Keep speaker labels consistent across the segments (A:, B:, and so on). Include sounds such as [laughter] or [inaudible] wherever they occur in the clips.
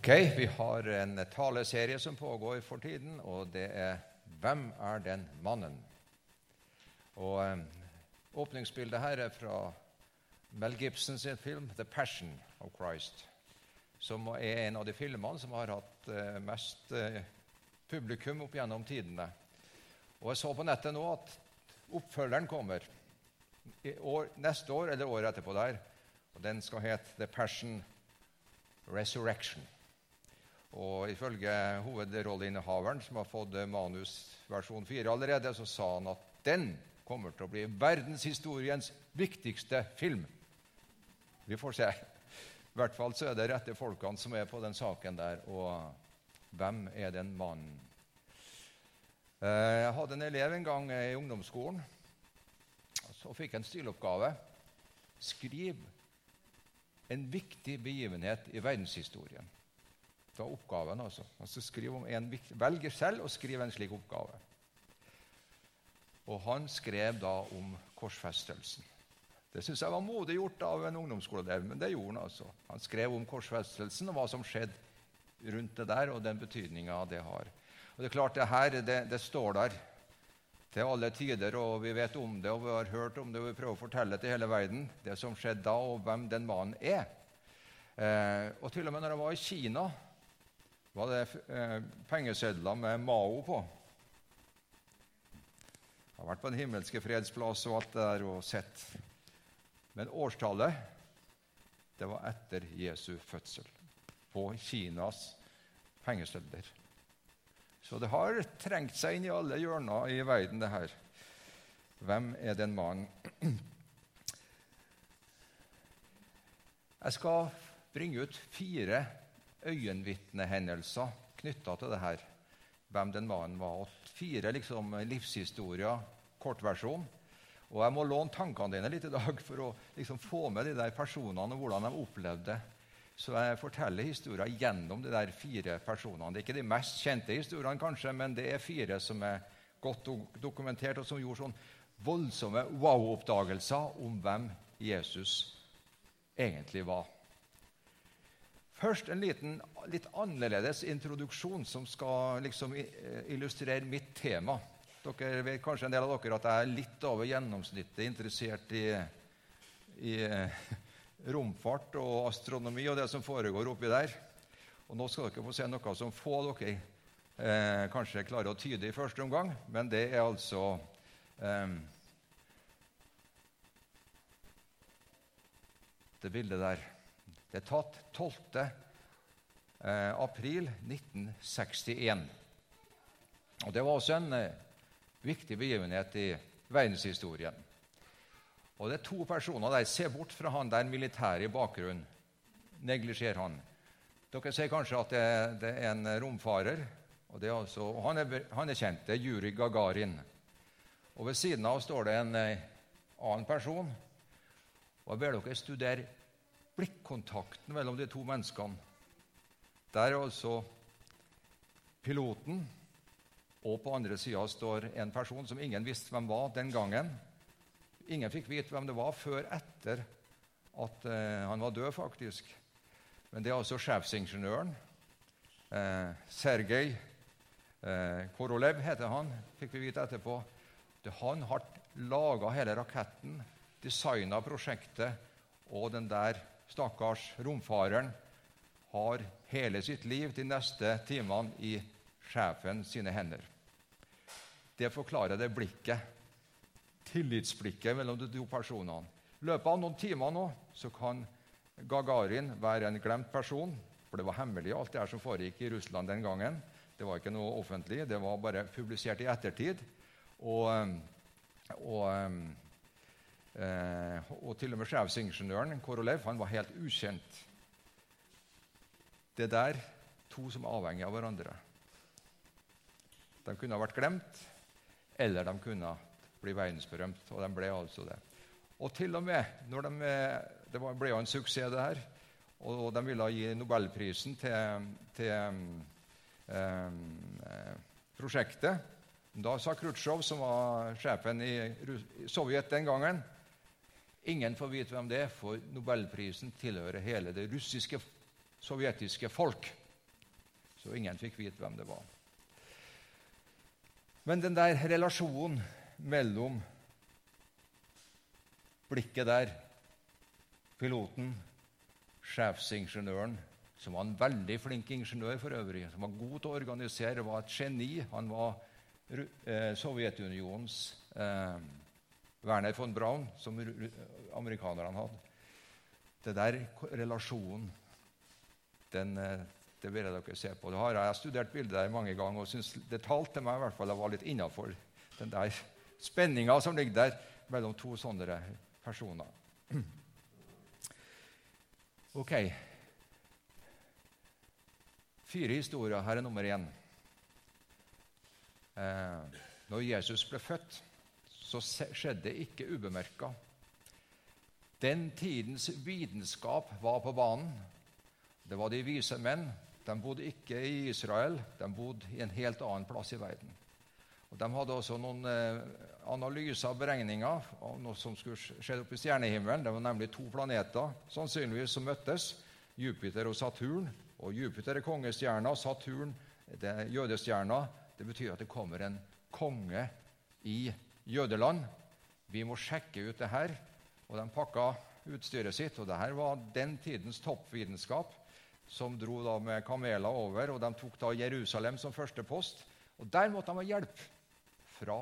A: Ok, vi har en taleserie som pågår for tiden, og det er 'Hvem er den mannen?' Og eh, Åpningsbildet her er fra Mel Gibsons film 'The Passion of Christ', som er en av de filmene som har hatt eh, mest eh, publikum opp gjennom tidene. Og Jeg så på nettet nå at oppfølgeren kommer år, neste år eller året etterpå der. og Den skal hete 'The Passion Resurrection'. Og Ifølge hovedrolleinnehaveren, som har fått manus versjon 4 allerede, så sa han at den kommer til å bli verdenshistoriens viktigste film. Vi får se. I hvert fall så er det rette folkene som er på den saken der. Og hvem er den mannen? Eh, jeg hadde en elev en gang i ungdomsskolen. Så fikk jeg en stiloppgave. Skriv en viktig begivenhet i verdenshistorien. Var oppgaven, altså. altså velger selv å skrive en slik oppgave. Og han skrev da om korsfestelsen. Det syns jeg var modig gjort av en ungdomsskoleelev, men det gjorde han altså. Han skrev om korsfestelsen og hva som skjedde rundt det der, og den betydninga det har. Og Det er klart, det her det, det står der til alle tider, og vi vet om det, og vi har hørt om det, og vi prøver å fortelle til hele verden det som skjedde da, og hvem den mannen er. Eh, og til og med når jeg var i Kina, var det eh, pengesedler med Mao på. Jeg har vært på Den himmelske fredsplass og alt det der og sett. Men årstallet, det var etter Jesu fødsel. På Kinas pengesedler. Så det har trengt seg inn i alle hjørner i verden, det her. Hvem er den mannen? Jeg skal bringe ut fire øyenvitnehendelser knytta til det her. Hvem den mannen var. Og fire liksom, livshistorier, kortversjon. Og jeg må låne tankene dine litt i dag for å liksom, få med de der personene og hvordan de opplevde det så jeg forteller historier gjennom de der fire personene. Det er ikke de mest kjente historiene, kanskje, men det er fire som er godt dokumentert, og som gjorde sånn voldsomme wow-oppdagelser om hvem Jesus egentlig var. Først en liten, litt annerledes introduksjon som skal liksom illustrere mitt tema. Dere vet kanskje en del av dere at jeg er litt over gjennomsnittet interessert i, i romfart og astronomi og det som foregår oppi der. Og Nå skal dere få se noe som få dere eh, kanskje klarer å tyde i første omgang, men det er altså eh, Det bildet der. Det er tatt 12. Eh, april 1961. Og Det var også en eh, viktig begivenhet i verdenshistorien. Og det er to personer der. Se bort fra han der militære i bakgrunnen. Neglisjer han. Dere sier kanskje at det, det er en romfarer. og, altså, og han, er, han, er, kjent. Det er Juri Gagarin. Og Ved siden av står det en eh, annen person. Og Jeg ber dere studere blikkontakten mellom de to menneskene. Der er altså piloten, og på andre sida står en person som ingen visste hvem var den gangen. Ingen fikk vite hvem det var før etter at eh, han var død, faktisk. Men det er altså sjefsingeniøren. Eh, Sergej eh, Korolev heter han, fikk vi vite etterpå. Det han har laga hele raketten, designa prosjektet, og den der stakkars romfareren har hele sitt liv de neste timene i sjefen sine hender. Det forklarer det blikket tillitsblikket mellom de to personene. I løpet av noen timer nå så kan Gagarin være en glemt person. For det var hemmelig, alt det her som foregikk i Russland den gangen. Det var ikke noe offentlig, det var bare publisert i ettertid. Og, og, eh, og til og med sjefsingeniøren Korolev han var helt ukjent. Det er der to som er avhengig av hverandre. De kunne ha vært glemt, eller de kunne bli verdensberømt. Og de ble altså det. Og til og med når de, Det ble jo en suksess, det her. Og de ville gi nobelprisen til, til um, prosjektet. Da sa Khrusjtsjov, som var sjefen i Sovjet den gangen Ingen får vite hvem det er, for nobelprisen tilhører hele det russiske, sovjetiske folk. så ingen fikk vite hvem det var. Men den der relasjonen mellom blikket der, piloten, sjefsingeniøren, som var en veldig flink ingeniør for øvrig, som var god til å organisere, var et geni. Han var eh, Sovjetunionens eh, Werner von Braun, som amerikanerne hadde. Det der relasjonen, den, eh, det vil jeg dere se på. Det har jeg studert bildet der mange ganger og synes det talte meg i hvert fall. Jeg var litt innafor den der spenninga som ligger der mellom to sånne personer. [clears throat] Ok. Fire historier. Her er nummer én. Eh, når Jesus ble født, så skjedde det ikke ubemerka. Den tidens vitenskap var på banen. Det var de vise menn. De bodde ikke i Israel, de bodde i en helt annen plass i verden. Og De hadde også noen eh, analyser og beregninger av noe som skulle skje oppe i stjernehimmelen. Det var nemlig to planeter sannsynligvis som møttes, Jupiter og Saturn. Og Jupiter er kongestjerna, Saturn det er jødestjerna. Det betyr at det kommer en konge i jødeland. Vi må sjekke ut det her. Og de pakka utstyret sitt. Og det her var den tidens toppvitenskap, som dro da med kameler over. Og de tok da Jerusalem som første post. Og der måtte de ha hjelp fra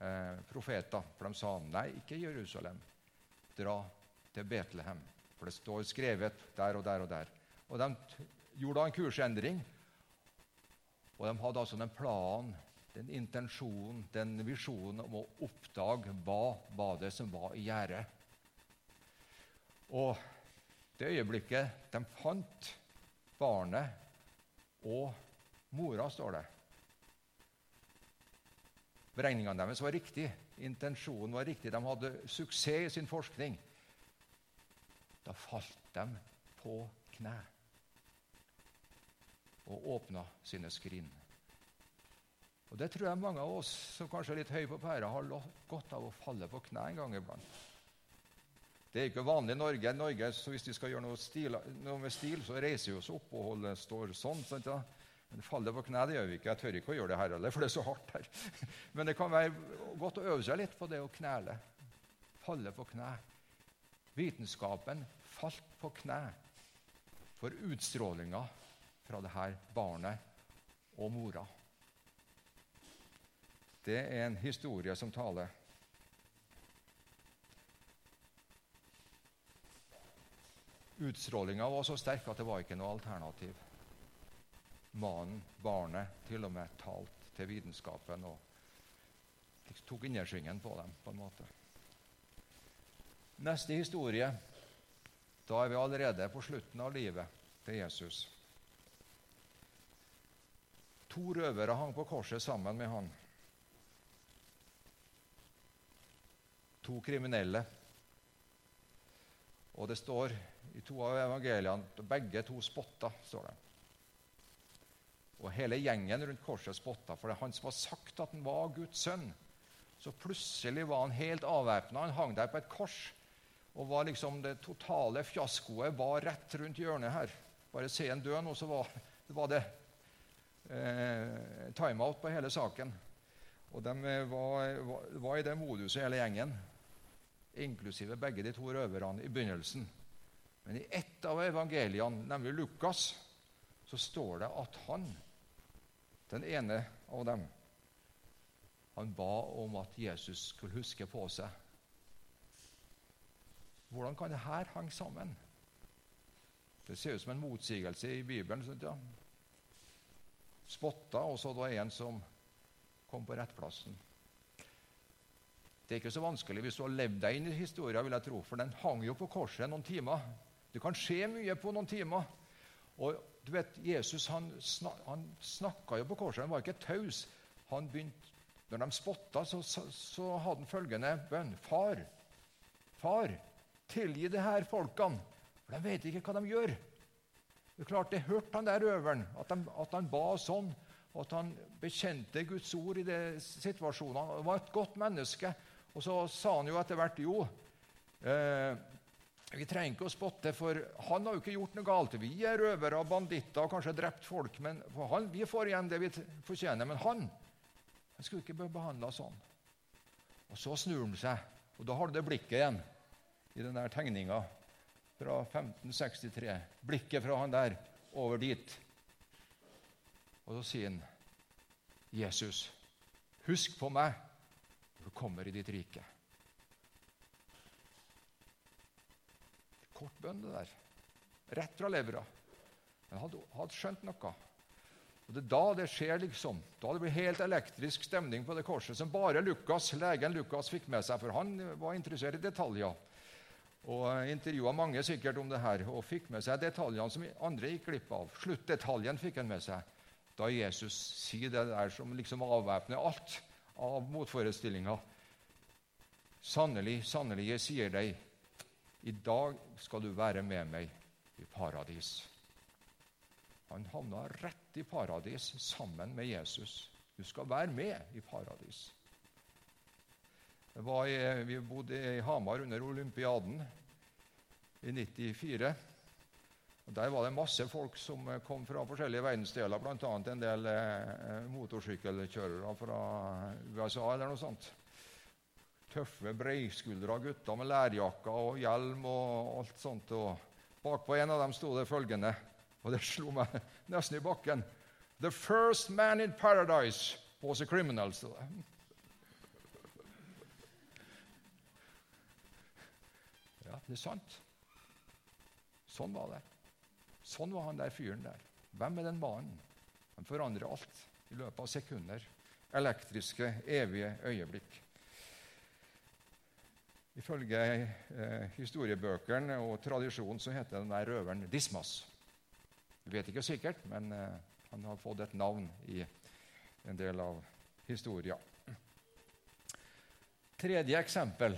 A: eh, profeter. For de sa nei, ikke Jerusalem. Dra til Betlehem. For det står skrevet der og der og der. Og De gjorde da en kursendring. Og de hadde altså den planen, den intensjonen, den visjonen om å oppdage hva var det som var i gjære. Og det øyeblikket de fant barnet og mora, står det Beregningene deres var riktige, intensjonen var riktig, de hadde suksess i sin forskning. Da falt de på kne og åpna sine skrin. Og Det tror jeg mange av oss som kanskje er litt høye på pæra, har godt av å falle på kne en gang iblant. Det er ikke vanlig i Norge. Norge så Hvis de skal gjøre noe, stil, noe, med stil, så reiser vi oss opp og holder, står sånn. Sant, ja? Men faller på kne det gjør vi ikke. Jeg tør ikke å gjøre det her heller, for det er så hardt her. [laughs] Men det kan være godt å øve seg litt på det å knele. Falle på kne. Vitenskapen falt på kne for utstrålinga fra det her barnet og mora. Det er en historie som taler. Utstrålinga var så sterk at det var ikke noe alternativ. Mannen, barnet, til og med talt til vitenskapen og tok innersvingen på dem. på en måte. Neste historie. Da er vi allerede på slutten av livet til Jesus. To røvere hang på korset sammen med han. To kriminelle. Og det står i to av evangeliene begge to spotta. står det. Og hele gjengen rundt korset spotta, for det er han som har sagt at han var Guds sønn. Så plutselig var han helt avvæpna. Han hang der på et kors. Og var liksom det totale fiaskoet var rett rundt hjørnet her. Bare se en død nå, så var, var det eh, timeout på hele saken. Og de var, var, var i det moduset, hele gjengen, inklusive begge de to røverne i begynnelsen. Men i ett av evangeliene, nemlig Lukas, så står det at han, den ene av dem, han ba om at Jesus skulle huske på seg. Hvordan kan det her henge sammen? Det ser ut som en motsigelse i Bibelen. Sånn, ja. Spotta, og så da en som kom på rettplassen. Det er ikke så vanskelig hvis du har levd deg inn i historien, vil jeg tro, for den hang jo på korset noen timer. Det kan skje mye på noen timer. Og du vet, Jesus han, snak, han snakka jo på korset. Han var ikke taus. Han begynte, Når de spotta, så, så, så hadde han følgende bønn. Far, far, tilgi det her folkene, for de vet ikke hva de gjør. Det er klart, Det hørte han der øveren, at, de, at han ba sånn. Og at han bekjente Guds ord i de situasjonene. Han var et godt menneske. Og så sa han jo etter hvert jo, eh, Vi trenger ikke å spotte, for han har jo ikke gjort noe galt. Vi er røvere og banditter og kanskje drept folk, men han, vi får igjen det vi fortjener. Men han han skulle ikke bli behandla sånn. Og Så snur han seg, og da har du det blikket igjen i den der tegninga fra 1563. Blikket fra han der over dit. Og så sier han, 'Jesus, husk på meg kommer i ditt rike.' Kort bønn, det der. Rett fra levra. Men hadde, hadde skjønt noe. Og Det er da det skjer, liksom. Da det blir helt elektrisk stemning på det korset, som bare Lukas, legen Lukas fikk med seg, for han var interessert i detaljer. Og intervjua mange sikkert om det her, og fikk med seg detaljene som andre gikk glipp av. Sluttdetaljen fikk han med seg da Jesus sier det der som liksom avvæpner alt av motforestillinger. Sannelig, sannelig, jeg sier deg, i dag skal du være med meg i paradis. Han havna rett i paradis sammen med Jesus. Du skal være med i paradis. I, vi bodde i Hamar under olympiaden i 94. Og Der var det masse folk som kom fra forskjellige verdensdeler, bl.a. en del eh, motorsykkelkjørere fra USA eller noe sånt tøffe, breiskuldra gutter med lærjakker og hjelm og alt sånt. Og bakpå en av dem sto det følgende, og det slo meg [laughs] nesten i bakken The first man in paradise was a criminal. stod det. Ja, det er sant. Sånn var det. Sånn var han der fyren der. Hvem er den mannen? Han forandrer alt i løpet av sekunder. Elektriske, evige øyeblikk. Ifølge eh, historiebøkene og tradisjonen så heter den der røveren Dismas. Vi vet ikke sikkert, men eh, han har fått et navn i en del av historia. Tredje eksempel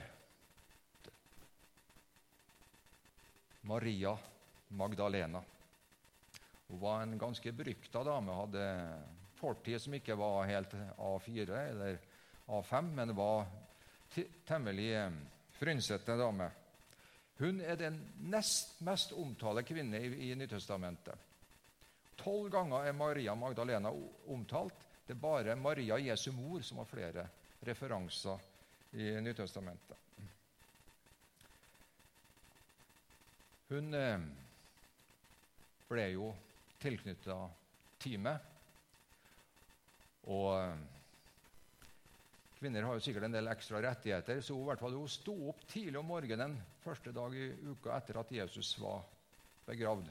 A: Maria Magdalena. Hun var en ganske berykta dame. Hadde fortid som ikke var helt A4 eller A5, men var temmelig eh, frynsete dame. Hun er den nest mest omtalte kvinne i, i Nytestamentet. Tolv ganger er Maria Magdalena omtalt. Det er bare Maria Jesu mor som har flere referanser i Nytestamentet. Hun eh, ble jo tilknytta teamet. Og eh, Kvinner har jo sikkert en del ekstra rettigheter, så hun, hvert fall, hun sto opp tidlig om morgenen første dag i uka etter at Jesus var begravd.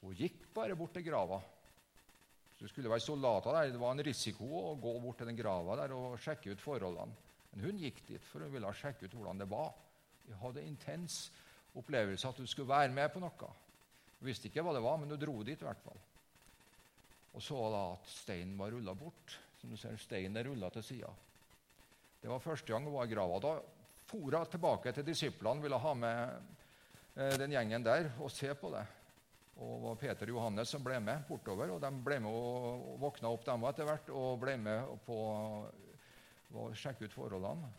A: Hun gikk bare bort til grava. Så det skulle være soldater der. Det var en risiko å gå bort til den grava der og sjekke ut forholdene. Men hun gikk dit for hun ville sjekke ut hvordan det var. Hun hadde intens opplevelse at hun skulle være med på noe. Visste ikke hva det var, men hun dro dit i hvert fall. Og så da at steinen var rulla bort. Som du ser, steinen er rulla til sida. Det var første gang hun var i grava. Da for hun tilbake til disiplene, ville ha med eh, den gjengen der og se på det. Og det var Peter og Johannes som ble med bortover. og De ble med og våkna opp dem etter hvert og ble med på å sjekke ut forholdene.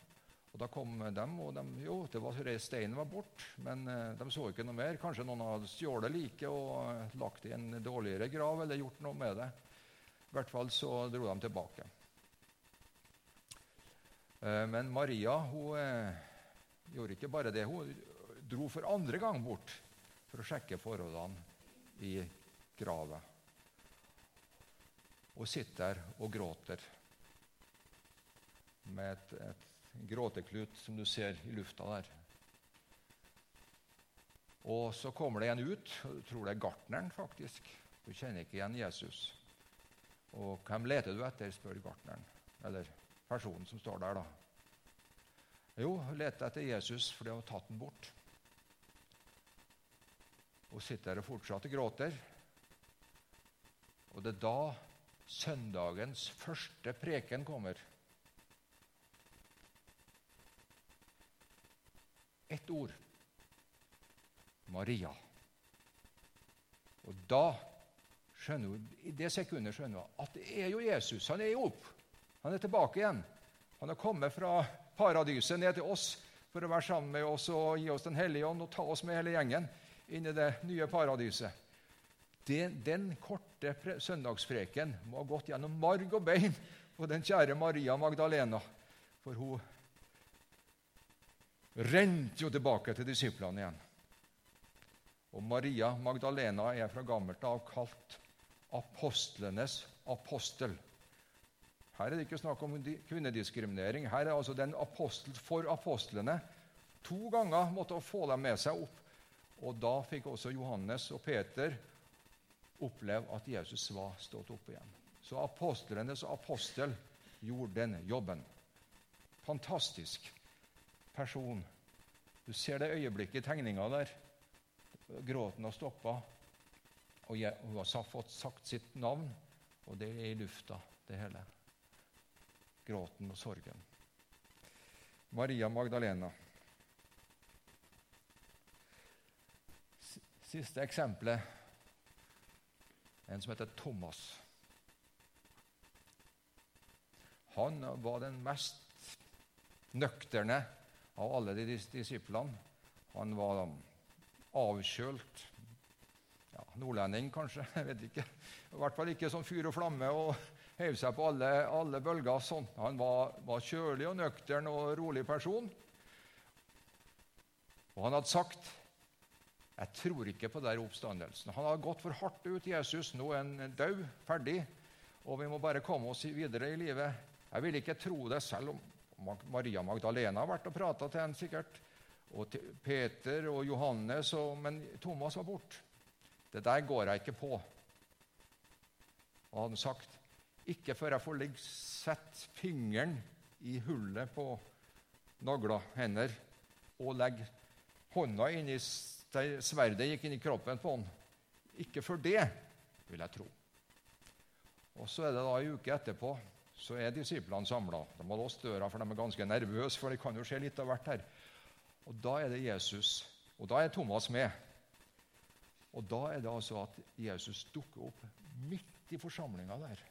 A: Og Da kom de, og de, jo, det var, steinen var borte, men eh, de så ikke noe mer. Kanskje noen hadde stjålet liket og lagt det i en dårligere grav eller gjort noe med det. I hvert fall så dro de tilbake. Eh, men Maria hun eh, gjorde ikke bare det. Hun dro for andre gang bort for å sjekke forholdene i grava. Og sitter der og gråter med et, et gråteklut som du ser i lufta der. Og så kommer det en ut, og du tror det er gartneren, faktisk. Du kjenner ikke igjen Jesus. Og hvem leter du etter, spør gartneren. Eller personen som står der, da? Jo, leter etter Jesus fordi de har tatt den bort. Hun sitter der og fortsatt gråter. Og det er da søndagens første preken kommer. Ett ord Maria. Og da skjønner hun, I det sekundet skjønner hun at det er jo Jesus. Han er jo opp. Han er tilbake igjen. Han har kommet fra paradiset ned til oss for å være sammen med oss og gi oss Den hellige ånd og ta oss med hele gjengen inn i det nye paradiset. Den, den korte søndagspreken må ha gått gjennom marg og bein på den kjære Maria Magdalena. For hun rente jo tilbake til disiplene igjen. Og Maria Magdalena er fra gammelt av kalt apostlenes apostel. Her er det ikke snakk om kvinnediskriminering. Her er altså den apostel for apostlene. To ganger måtte hun få dem med seg opp. Og da fikk også Johannes og Peter oppleve at Jesus var stått opp igjen. Så apostlenes apostel gjorde den jobben. Fantastisk person. Du ser det øyeblikket i tegninga der. Gråten har stoppa, og hun har fått sagt sitt navn, og det er i lufta, det hele. Gråten og sorgen. Maria Magdalena. Siste eksempelet en som heter Thomas. Han var den mest nøkterne av alle de disiplene. Han var avkjølt. Ja, nordlending, kanskje. [laughs] Jeg vet ikke. I hvert fall ikke sånn fyr og flamme og heiv seg på alle, alle bølger. Sånn. Han var, var kjølig og nøktern og rolig person. Og han hadde sagt jeg tror ikke på den oppstandelsen. Han har gått for hardt ut, Jesus. Nå er han død, ferdig, og vi må bare komme oss videre i livet. Jeg vil ikke tro det, selv om Maria Magdalena har vært og prata til ham sikkert, og til Peter og Johannes, og, men Thomas var borte. Det der går jeg ikke på. Og han sagt, ikke før jeg får sette fingeren i hullet på nagla hender og legge hånda inn i sverdet gikk inn i kroppen på han. Ikke for det, vil jeg tro. Og Så er det da en uke etterpå så er disiplene samla. De har låst døra, for de er ganske nervøse, for det kan jo skje litt av hvert her. Og Da er det Jesus, og da er Thomas med. Og da er det altså at Jesus dukker opp midt i forsamlinga der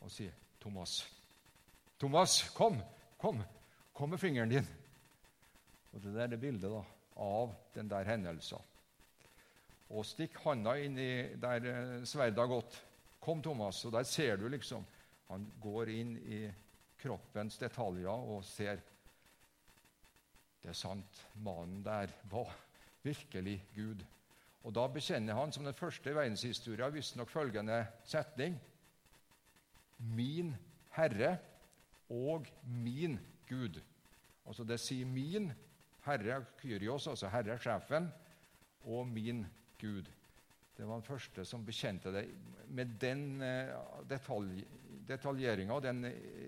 A: og sier, 'Thomas, Thomas, kom, kom, kom med fingeren din.' Og Det er det bildet da, av den der hendelsen. Og stikk handa inn i der sverda sverdet har gått. Kom, Thomas. Og der ser du liksom Han går inn i kroppens detaljer og ser Det er sant, mannen der var virkelig Gud. Og Da bekjenner han som den første i verdenshistoria visstnok følgende setning Min Herre og min Gud. Altså Det sier 'min' Herre Kyrios, altså Herre sjefen, og min Gud. Det var den første som bekjente det med den eh, detalj, detaljeringa og den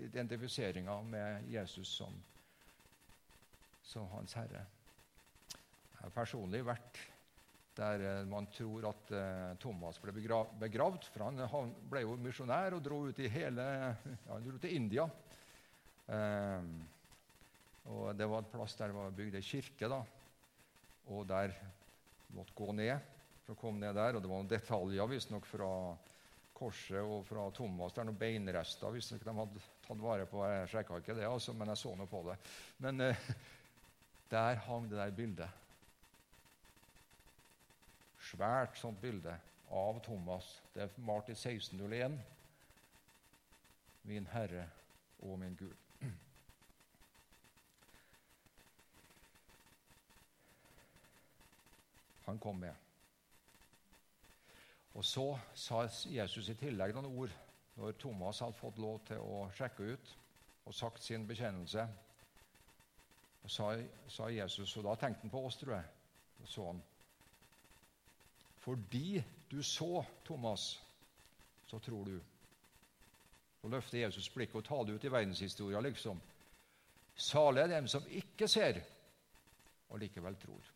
A: identifiseringa med Jesus som, som hans herre. Jeg har personlig vært der eh, man tror at uh, Thomas ble begravd. For han, ble jo misjonær og dro ut i hele, ja, han dro til India. Um, og Det var en plass der det var bygd ei kirke. da, og Der måtte gå ned for kom ned der. og Det var noen detaljer visstnok fra korset og fra Thomas. Det er noen beinrester visstnok de hadde tatt vare på. Jeg sjekka ikke det, altså, men jeg så noe på det. Men eh, der hang det der bildet. Svært sånt bilde av Thomas. Det er malt i 1601. Min Herre og min Gud. han kom med. Og Så sa Jesus i tillegg noen ord når Thomas hadde fått lov til å sjekke ut og sagt sin bekjennelse. Og sa, sa Jesus, og da tenkte han på oss, tror jeg. Og så han. Fordi du så, Thomas, så tror du. Så løfter Jesus blikket og tar det ut i verdenshistoria, liksom. Salig er dem som ikke ser, og likevel tror.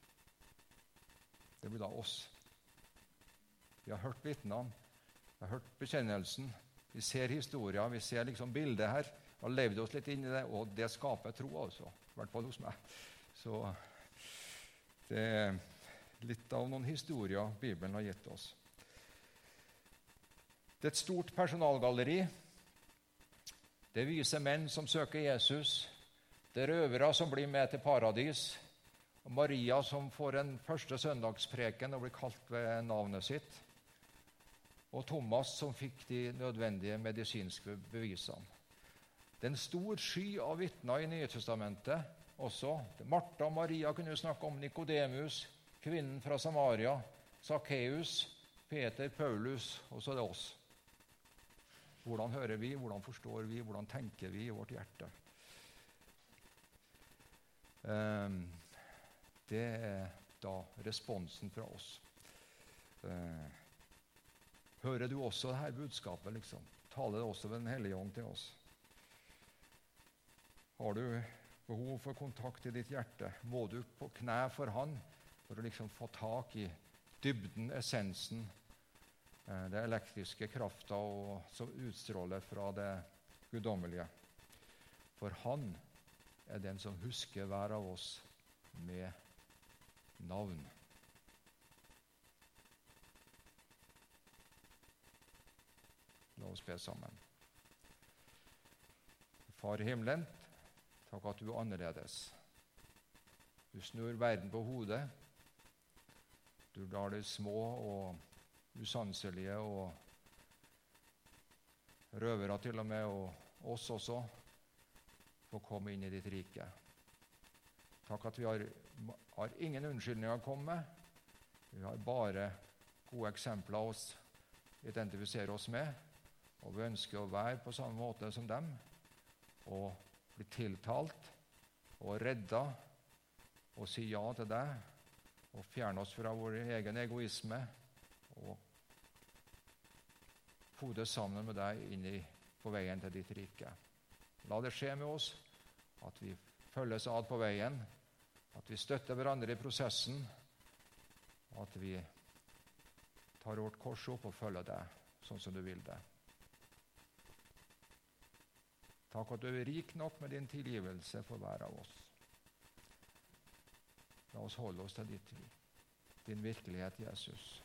A: Det blir da oss. Vi har hørt vitnene, vi har hørt bekjennelsen, vi ser historier, vi ser liksom bildet her. og har levd oss litt inn i det, og det skaper tro, altså. I hvert fall hos meg. Så det er litt av noen historier Bibelen har gitt oss. Det er et stort personalgalleri. Det viser menn som søker Jesus, Det er røvere som blir med til paradis. Og Maria som får en første søndagspreken og blir kalt ved navnet sitt. Og Thomas som fikk de nødvendige medisinske bevisene. Det er en stor sky av vitner i Nye Testamentet også. Martha og Maria kunne snakke om Nikodemus, kvinnen fra Samaria, Sakkeus, Peter, Paulus, og så er det oss. Hvordan hører vi, hvordan forstår vi, hvordan tenker vi i vårt hjerte? Ehm, det er da responsen fra oss. Hører du også dette budskapet? liksom? Taler det også ved Den hellige ånd til oss? Har du behov for kontakt i ditt hjerte, må du på kne for Han for å liksom få tak i dybden, essensen, eh, det elektriske krafta som utstråler fra det guddommelige. For Han er den som husker hver av oss med navn. La oss be sammen. Far i himmelen, takk at du er annerledes. Du snur verden på hodet. Du lar de små og usanselige og røvere til og med, og oss også, få komme inn i ditt rike. Takk at vi har, har ingen unnskyldninger å komme med. Vi har bare gode eksempler å identifisere oss med. Og vi ønsker å være på samme måte som dem og bli tiltalt og redda og si ja til deg og fjerne oss fra vår egen egoisme og fode sammen med deg inn i, på veien til ditt rike. La det skje med oss at vi følges ad på veien, at vi støtter hverandre i prosessen, og at vi tar vårt kors opp og følger deg sånn som du vil det. Takk at du er rik nok med din tilgivelse for hver av oss. La oss holde oss til ditt, din virkelighet, Jesus.